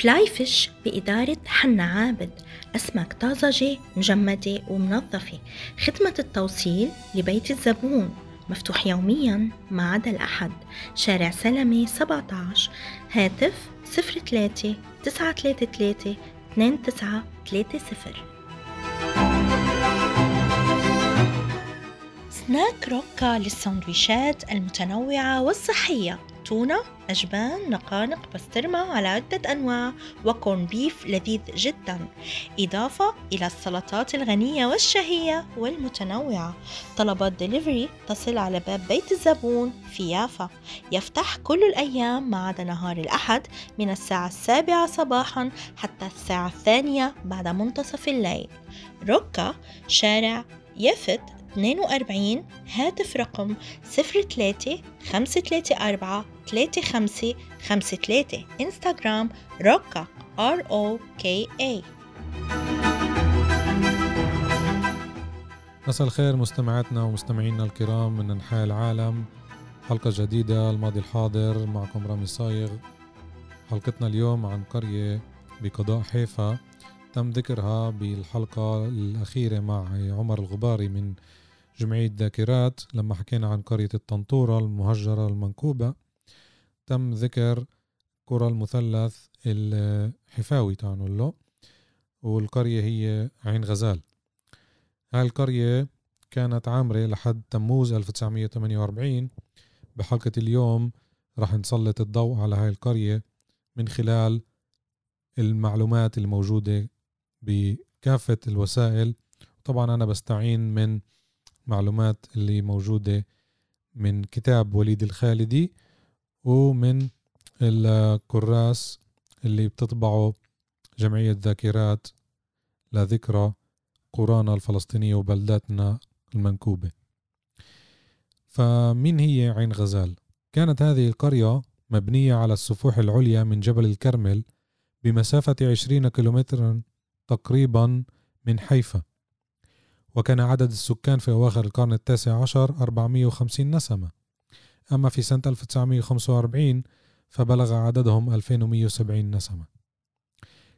فلاي فيش بإدارة حنا عابد أسماك طازجة مجمدة ومنظفة. خدمة التوصيل لبيت الزبون مفتوح يوميا ما عدا الأحد. شارع سلمي 17 هاتف 03 933 2930 سناك روكا للسندويشات المتنوعة والصحية. تونة أجبان نقانق بسترمة على عدة أنواع و corned beef لذيذ جدا. إضافة إلى السلطات الغنية والشهية والمتنوعة. طلبات دليفري تصل على باب بيت الزبون في يافا يفتح كل الأيام ما عدا نهار الأحد من الساعة السابعة صباحا حتى الساعة الثانية بعد منتصف الليل. روكا شارع يفت 42 هاتف رقم 03 534 35 53 انستغرام روكا R O K A. مساء الخير مستمعاتنا ومستمعينا الكرام من أنحاء العالم. حلقة جديدة الماضي الحاضر معكم رامي صايغ. حلقتنا اليوم عن قرية بقضاء حيفا. تم ذكرها بالحلقة الأخيرة مع عمر الغباري من جمعية ذاكرات. لما حكينا عن قرية الطنطورة المهجرة المنكوبة تم ذكر قرى المثلث الحفاوي تعنوا له. والقرية هي عين غزال. هاي القرية كانت عامرة لحد تموز 1948 بحلقة اليوم رح نسلط الضوء على هاي القرية من خلال المعلومات الموجودة بكافة الوسائل. طبعا أنا بستعين من معلومات اللي موجودة من كتاب وليد الخالدي. ومن الكراس اللي بتطبعه جمعية ذاكرات لذكرى قرانا الفلسطينية وبلداتنا المنكوبة. فمين هي عين غزال؟ كانت هذه القرية مبنية على السفوح العليا من جبل الكرمل بمسافة عشرين كيلومترا تقريبا من حيفا. وكان عدد السكان في أواخر القرن التاسع عشر 450 نسمة. أما في سنة 1945 فبلغ عددهم 2170 نسمة.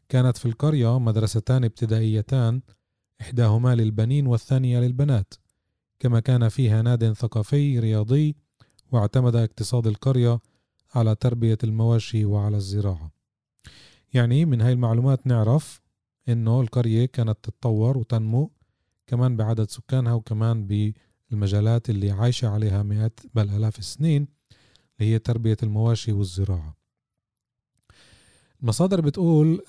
كانت في القرية مدرستان ابتدائيتان إحداهما للبنين والثانية للبنات كما كان فيها ناد ثقافي رياضي واعتمد اقتصاد القرية على تربية المواشي وعلى الزراعة. يعني من هاي المعلومات نعرف إنه القرية كانت تتطور وتنمو كمان بعدد سكانها وكمان بالمجالات اللي عايشة عليها مئات بل آلاف السنين اللي هي تربية المواشي والزراعة. المصادر بتقول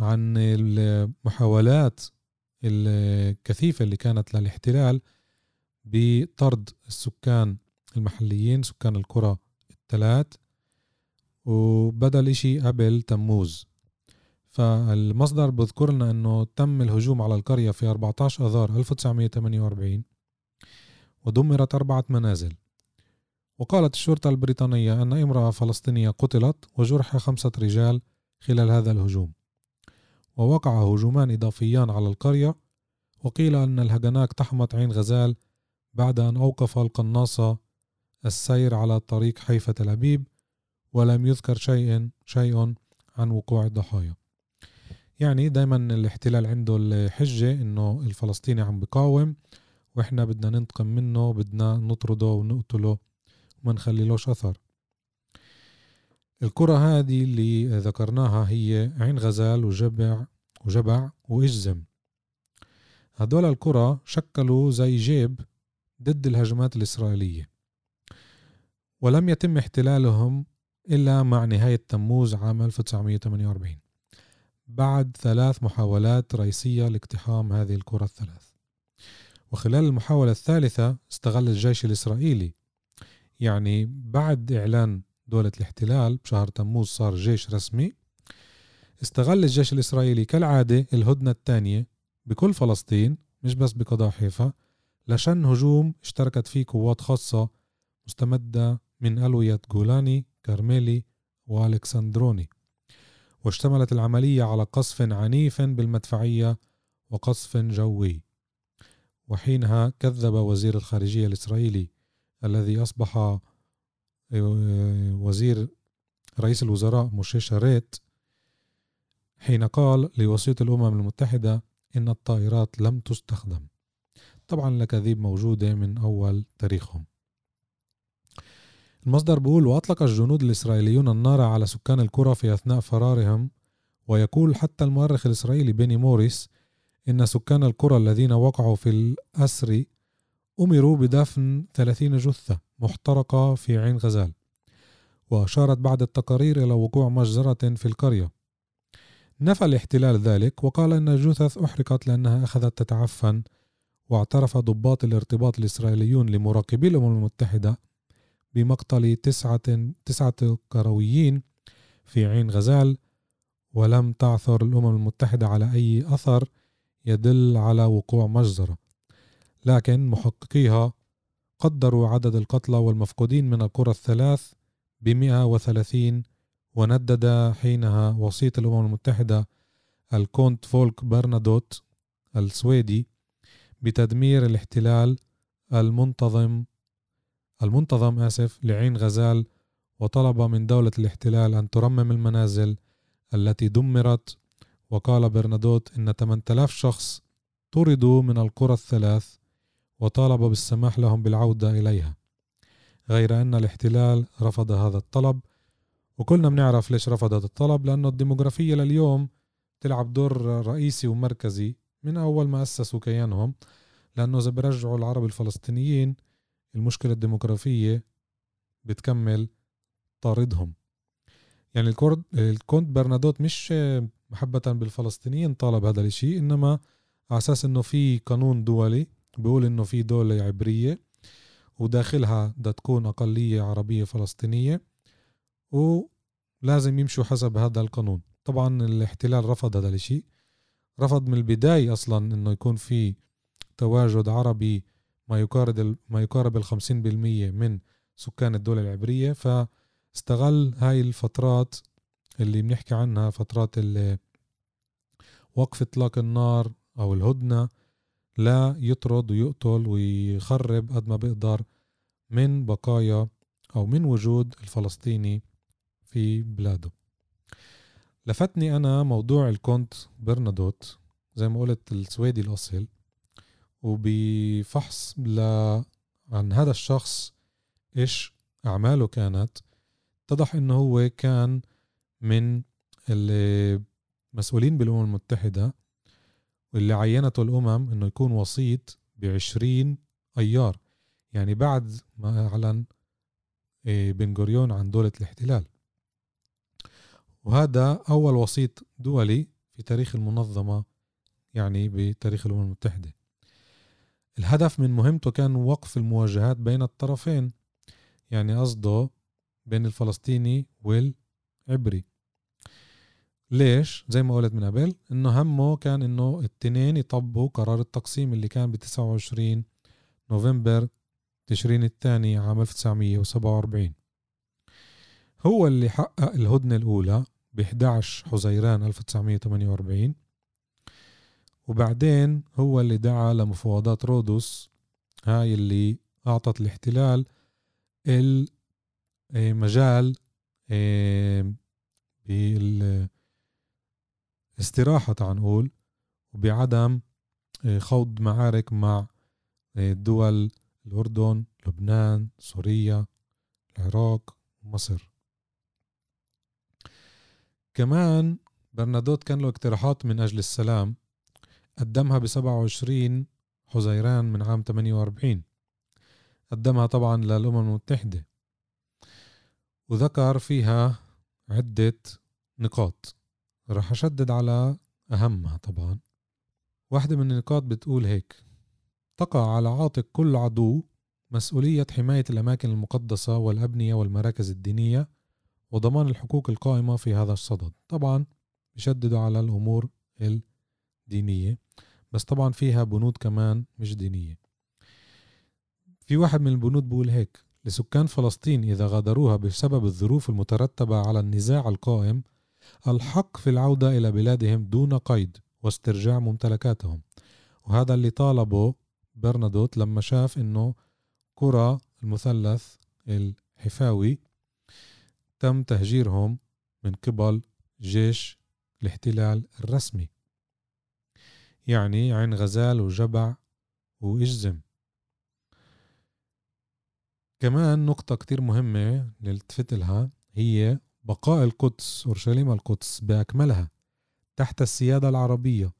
عن المحاولات الكثيفة اللي كانت للاحتلال بطرد السكان المحليين سكان القرى الثلاث وبدأ الإشي قبل تموز. فالمصدر بذكر لنا إنه تم الهجوم على القرية في 14 آذار 1948 ودمرت أربعة منازل. وقالت الشرطة البريطانية أن امرأة فلسطينية قتلت وجرح خمسة رجال خلال هذا الهجوم. ووقع هجومان إضافيان على القرية وقيل أن الهجناء اقتحمت عين غزال بعد أن أوقف القناصة السير على طريق حيفا تل أبيب ولم يذكر شيء شيء عن وقوع الضحايا. يعني دايما الاحتلال عنده الحجة إنه الفلسطيني عم بقاوم وإحنا بدنا ننتقم منه بدنا نطرده ونقتله وما نخليلوش أثر. القرى هذه اللي ذكرناها هي عين غزال وجبع وجبع وإجزم. هدول القرى شكلوا زي جيب ضد الهجمات الإسرائيلية ولم يتم احتلالهم إلا مع نهاية تموز عام 1948 بعد ثلاث محاولات رئيسية لاقتحام هذه القرى الثلاث. وخلال المحاولة الثالثة استغل الجيش الإسرائيلي. يعني بعد إعلان دولة الاحتلال بشهر تموز صار جيش رسمي استغل الجيش الإسرائيلي كالعادة الهدنة الثانية بكل فلسطين مش بس بقضاء حيفا لشن هجوم اشتركت فيه قوات خاصة مستمدة من ألوية جولاني كارميلي وألكسندروني. واشتملت العملية على قصف عنيف بالمدفعية وقصف جوي. وحينها كذب وزير الخارجية الإسرائيلي الذي أصبح آه، وزير رئيس الوزراء موشي شاريت حين قال لوسيط الأمم المتحدة إن الطائرات لم تستخدم. طبعا الأكاذيب موجودة من أول تاريخهم. المصدر بيقول وأطلق الجنود الإسرائيليون النار على سكان القرى في أثناء فرارهم ويقول حتى المؤرخ الإسرائيلي بيني موريس إن سكان القرى الذين وقعوا في الأسر أمروا بدفن 30 جثة محترقة في عين غزال وأشارت بعض التقارير إلى وقوع مجزرة في القرية. نفى الاحتلال ذلك وقال أن الجثث أحرقت لأنها أخذت تتعفن واعترف ضباط الارتباط الإسرائيليون لمراقبي الأمم المتحدة بمقتل تسعة, تسعة كرويين في عين غزال ولم تعثر الأمم المتحدة على أي أثر يدل على وقوع مجزرة لكن محققيها قدروا عدد القتلى والمفقودين من القرى الثلاث بمئة وثلاثين وندد حينها وسيط الأمم المتحدة الكونت فولك برنادوت السويدي بتدمير الاحتلال المنتظم المنتظم آسف لعين غزال وطلب من دولة الاحتلال أن ترمم المنازل التي دمرت وقال برنادوت إن 8000 شخص طردوا من القرى الثلاث وطالب بالسماح لهم بالعودة إليها غير أن الاحتلال رفض هذا الطلب. وكلنا بنعرف ليش رفض هذا الطلب لأنه الديموغرافية لليوم تلعب دور رئيسي ومركزي من أول ما أسسوا كيانهم لأنه إذا برجعوا العرب الفلسطينيين المشكلة الديموغرافية بتكمل طاردهم. يعني الكونت برنادوت مش محبة بالفلسطينيين طالب هذا الشيء إنما على أساس إنه في قانون دولي بيقول إنه في دولة عبرية وداخلها بدها تكون أقلية عربية فلسطينية ولازم يمشوا حسب هذا القانون. طبعا الاحتلال رفض هذا الشيء رفض من البداية أصلا إنه يكون في تواجد عربي ما يقارب ما يقارب ال 50% من سكان الدولة العبرية فاستغل هاي الفترات اللي بنحكي عنها فترات وقف اطلاق النار أو الهدنة لا يطرد ويقتل ويخرب قد ما بيقدر من بقايا أو من وجود الفلسطيني في بلاده. لفتني أنا موضوع الكونت برنادوت زي ما قلت السويدي الاصل وبفحص ل عن هذا الشخص إيش أعماله كانت. اتضح إنه هو كان من المسؤولين بالأمم المتحدة واللي عينته الأمم إنه يكون وسيط بعشرين أيار. يعني بعد ما أعلن إيه، بن غوريون عن دولة الاحتلال. وهذا أول وسيط دولي في تاريخ المنظمة يعني بتاريخ الأمم المتحدة. الهدف من مهمته كان وقف المواجهات بين الطرفين يعني قصده بين الفلسطيني والعبري ليش؟ زي ما قلت من قبل إنه همه كان إنه التنين يطبقوا قرار التقسيم اللي كان ب 29 نوفمبر تشرين الثاني عام 1947 هو اللي حقق الهدنة الأولى ب 11 حزيران 1948 وبعدين هو اللي دعا لمفاوضات رودوس هاي اللي أعطت الاحتلال المجال آه، بالاستراحة تعال نقول وبعدم آه، خوض معارك مع آه، دول الأردن لبنان سوريا العراق مصر كمان برنادوت كان له اقتراحات من أجل السلام قدمها ب 27 حزيران من عام 48 قدمها طبعا للأمم المتحدة. وذكر فيها عدة نقاط. راح أشدد على أهمها طبعا. واحدة من النقاط بتقول هيك تقع على عاتق كل عدو مسؤولية حماية الأماكن المقدسة والأبنية والمراكز الدينية وضمان الحقوق القائمة في هذا الصدد. طبعا بشددوا على الأمور الدينية بس طبعا فيها بنود كمان مش دينية. في واحد من البنود بيقول هيك لسكان فلسطين إذا غادروها بسبب الظروف المترتبة على النزاع القائم الحق في العودة إلى بلادهم دون قيد واسترجاع ممتلكاتهم. وهذا اللي طالبه برنادوت لما شاف إنه قرى المثلث الحفاوي تم تهجيرهم من قبل جيش الاحتلال الرسمي يعني عين غزال وجبع وإجزم. كمان نقطة كتير مهمة نلتفت لها هي بقاء القدس أورشليم القدس بأكملها تحت السيادة العربية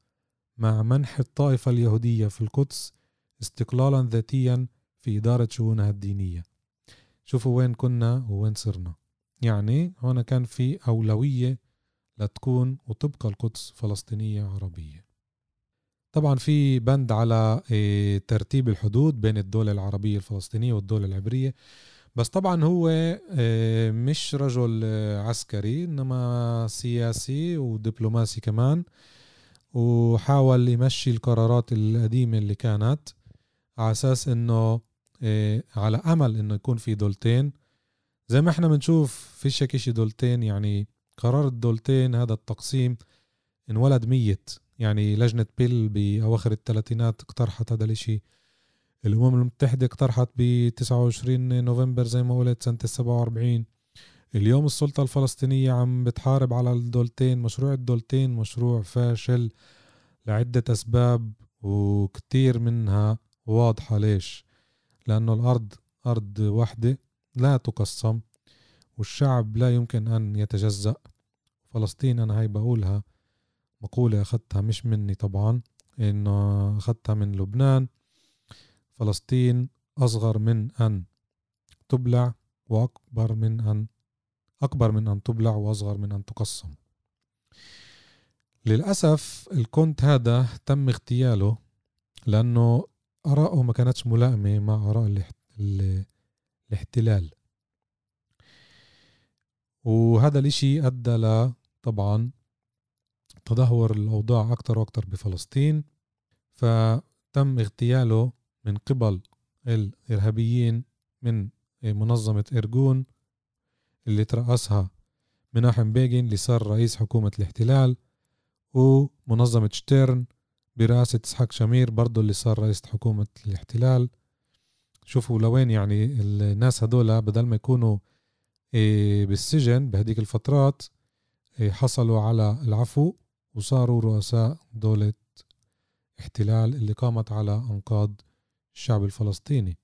مع منح الطائفة اليهودية في القدس استقلالا ذاتيا في إدارة شؤونها الدينية. شوفوا وين كنا ووين صرنا. يعني هنا كان في أولوية لتكون وتبقى القدس فلسطينية عربية. طبعا في بند على آه، ترتيب الحدود بين الدولة العربية الفلسطينية والدولة العبرية. بس طبعا هو آه، مش رجل آه، عسكري إنما سياسي ودبلوماسي كمان. وحاول يمشي القرارات القديمة اللي كانت على أساس إنه على أمل إنه يكون في دولتين. زي ما إحنا بنشوف فيش شيء دولتين يعني قرار الدولتين هذا التقسيم انولد ميت. يعني لجنة بيل بأواخر الثلاثينات اقترحت هذا الإشي. الأمم المتحدة اقترحت ب 29 نوفمبر زي ما قلت سنة 47 اليوم السلطة الفلسطينية عم بتحارب على الدولتين مشروع الدولتين مشروع فاشل لعدة أسباب وكتير منها واضحة ليش. لأنه الأرض أرض واحدة لا تقسم والشعب لا يمكن أن يتجزأ. فلسطين أنا هاي بقولها مقولة أخذتها مش مني طبعا إنه أخذتها من لبنان. فلسطين أصغر من أن تبلع وأكبر من أن أكبر من أن تبلع وأصغر من أن تقسم. للأسف الكونت هذا تم اغتياله لأنه آراءه ما كانتش ملائمة مع آراء الاحتلال. وهذا الإشي أدى طبعا تدهور الأوضاع أكتر وأكتر بفلسطين فتم اغتياله من قبل الإرهابيين من منظمة إرجون اللي ترأسها مناحم بيجين اللي صار رئيس حكومة الاحتلال ومنظمة شتيرن برئاسة إسحاق شمير برضو اللي صار رئيس حكومة الاحتلال. شوفوا لوين يعني الناس هدول بدل ما يكونوا إيه، بالسجن بهديك الفترات إيه، حصلوا على العفو. وصاروا رؤساء دولة احتلال اللي قامت على أنقاض الشعب الفلسطيني.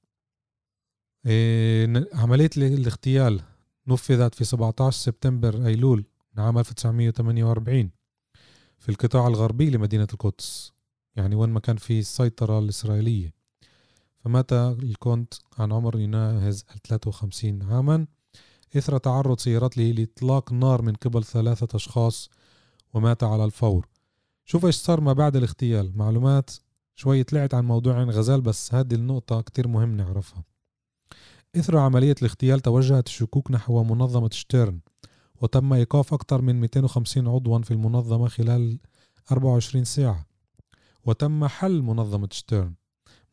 إيه عملية الاغتيال نفذت في 17 سبتمبر أيلول عام 1948 في القطاع الغربي لمدينة القدس يعني وين ما كان في السيطرة الإسرائيلية. فمات الكونت عن عمر يناهز 53 عاما إثر تعرض سيارته لإطلاق نار من قبل ثلاثة أشخاص ومات على الفور. شوف إيش صار ما بعد الاغتيال. معلومات شوي طلعت عن موضوع عين غزال بس هذه النقطة كتير مهم نعرفها. إثر عملية الاغتيال توجهت الشكوك نحو منظمة شتيرن وتم إيقاف أكثر من 250 عضوا في المنظمة خلال 24 ساعة. وتم حل منظمة شتيرن.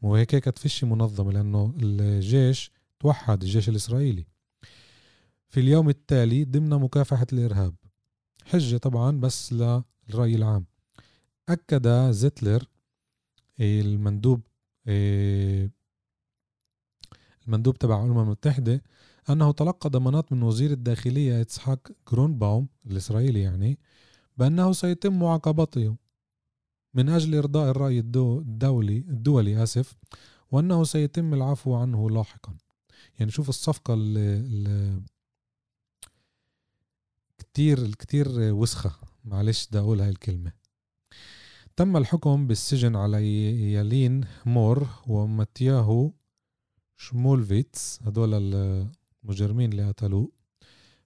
وهيك كانت فيش منظمة لأنه الجيش توحد الجيش الإسرائيلي. في اليوم التالي ضمن مكافحة الإرهاب. حجة طبعا بس للرأي العام. أكد زيتلر المندوب المندوب تبع الأمم المتحدة أنه تلقى ضمانات من وزير الداخلية إسحاق جرونباوم الإسرائيلي يعني بأنه سيتم معاقبته من أجل إرضاء الرأي الدولي الدولي آسف وأنه سيتم العفو عنه لاحقا. يعني شوف الصفقة اللي كتير كتير وسخة. معلش بدي أقول هاي الكلمة. تم الحكم بالسجن على يالين مور وماتياهو شمولفيتس هدول المجرمين اللي قتلوه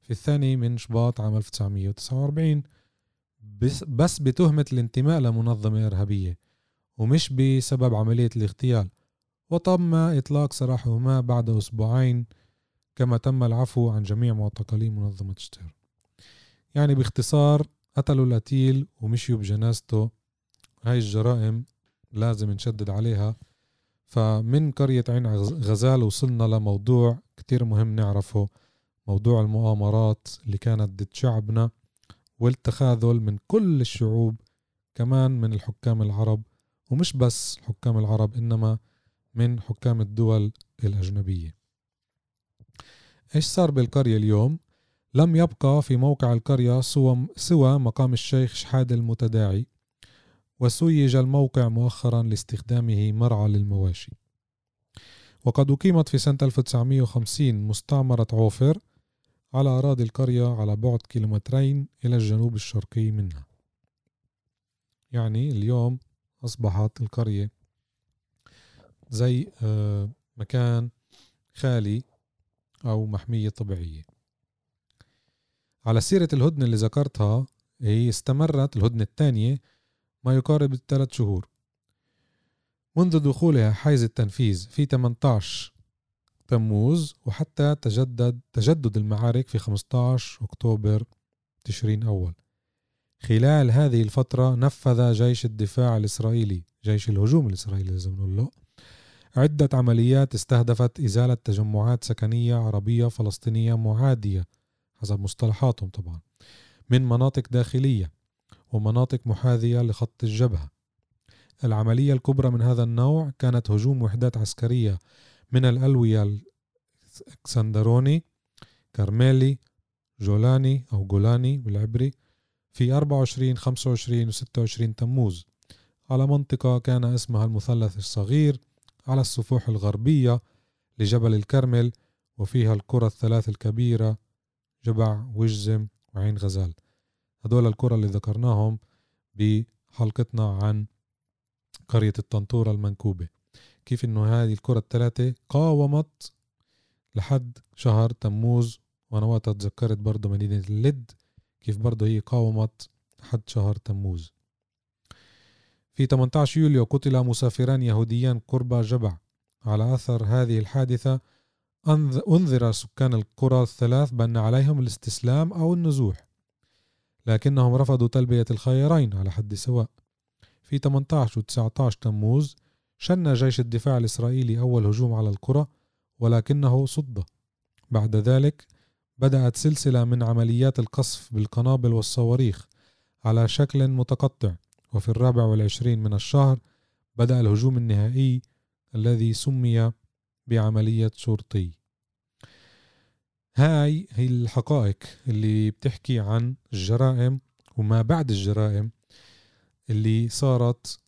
في الثاني من شباط عام 1949 بس, بس بتهمة الانتماء لمنظمة إرهابية ومش بسبب عملية الاغتيال. وتم إطلاق سراحهما بعد أسبوعين كما تم العفو عن جميع معتقلي منظمة شتير. يعني باختصار قتلوا القتيل ومشيوا بجنازته. هاي الجرائم لازم نشدد عليها. فمن قرية عين غزال وصلنا لموضوع كتير مهم نعرفه موضوع المؤامرات اللي كانت ضد شعبنا والتخاذل من كل الشعوب كمان من الحكام العرب ومش بس حكام العرب إنما من حكام الدول الأجنبية. إيش صار بالقرية اليوم؟ لم يبقى في موقع القرية سوى مقام الشيخ شحاد المتداعي وسيج الموقع مؤخرا لاستخدامه مرعى للمواشي. وقد أقيمت في سنة 1950 مستعمرة عوفر على أراضي القرية على بعد كيلومترين إلى الجنوب الشرقي منها. يعني اليوم أصبحت القرية زي آه، مكان خالي أو محمية طبيعية. على سيرة الهدنة اللي ذكرتها هي استمرت الهدنة الثانية ما يقارب الثلاث شهور. منذ دخولها حيز التنفيذ في 18 تموز وحتى تجدد تجدد المعارك في 15 أكتوبر تشرين أول. خلال هذه الفترة نفذ جيش الدفاع الإسرائيلي جيش الهجوم الإسرائيلي لازم نقول له عدة عمليات استهدفت إزالة تجمعات سكنية عربية فلسطينية معادية. حسب مصطلحاتهم طبعا. من مناطق داخلية ومناطق محاذية لخط الجبهة. العملية الكبرى من هذا النوع كانت هجوم وحدات عسكرية من الألوية الكسندروني كارميلي جولاني أو جولاني بالعبري في 24 25 و 26 تموز. على منطقة كان اسمها المثلث الصغير على السفوح الغربية لجبل الكرمل وفيها القرى الثلاث الكبيرة جبع وجزم وعين غزال. هدول القرى اللي ذكرناهم بحلقتنا عن قرية الطنطورة المنكوبة. كيف إنه هذه القرى الثلاثة قاومت لحد شهر تموز وأنا وقتها تذكرت برضه مدينة اللد كيف برضه هي قاومت لحد شهر تموز. في 18 يوليو قتل مسافران يهوديان قرب جبع. على أثر هذه الحادثة أنذر سكان القرى الثلاث بأن عليهم الاستسلام أو النزوح لكنهم رفضوا تلبية الخيرين على حد سواء. في 18 و 19 تموز شن جيش الدفاع الإسرائيلي أول هجوم على القرى ولكنه صد. بعد ذلك بدأت سلسلة من عمليات القصف بالقنابل والصواريخ على شكل متقطع وفي الرابع والعشرين من الشهر بدأ الهجوم النهائي الذي سمي بعملية شرطي. هاي هي الحقائق اللي بتحكي عن الجرائم وما بعد الجرائم اللي صارت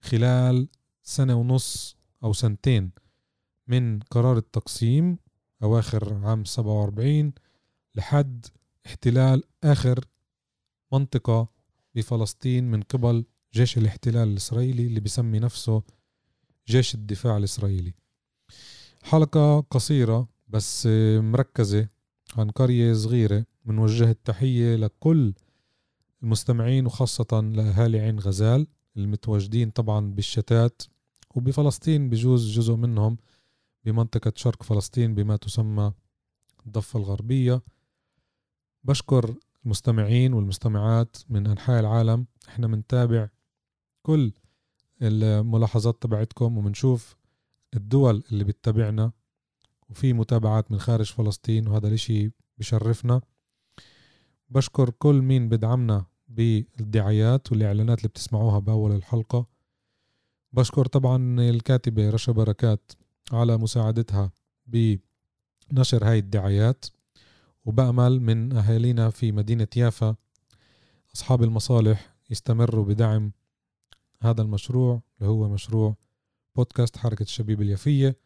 خلال سنة ونص أو سنتين من قرار التقسيم أواخر عام 47 لحد احتلال آخر منطقة بفلسطين من قبل جيش الاحتلال الإسرائيلي اللي بسمي نفسه جيش الدفاع الإسرائيلي. حلقة قصيرة بس مركزة عن قرية صغيرة بنوجه التحية لكل المستمعين وخاصة لأهالي عين غزال المتواجدين طبعا بالشتات وبفلسطين بجوز جزء منهم بمنطقة شرق فلسطين بما تسمى الضفة الغربية. بشكر المستمعين والمستمعات من أنحاء العالم. إحنا بنتابع كل الملاحظات تبعتكم وبنشوف الدول اللي بتتابعنا وفي متابعات من خارج فلسطين وهذا الإشي بشرفنا. بشكر كل مين بدعمنا بالدعايات والإعلانات اللي بتسمعوها بأول الحلقة. بشكر طبعا الكاتبة رشا بركات على مساعدتها بنشر هاي الدعايات. وبأمل من أهالينا في مدينة يافا أصحاب المصالح يستمروا بدعم هذا المشروع اللي هو مشروع بودكاست حركة الشبيب اليافية.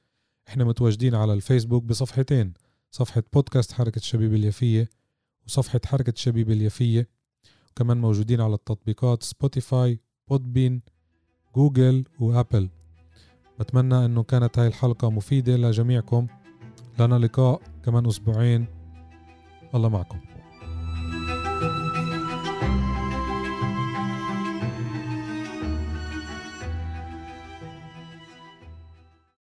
إحنا متواجدين على الفيسبوك بصفحتين صفحة بودكاست حركة الشبيب اليافية وصفحة حركة الشبيب اليافية. وكمان موجودين على التطبيقات Spotify Podbean Google و Apple. بتمنى إنه كانت هاي الحلقة مفيدة لجميعكم. لنا لقاء كمان أسبوعين. الله معكم.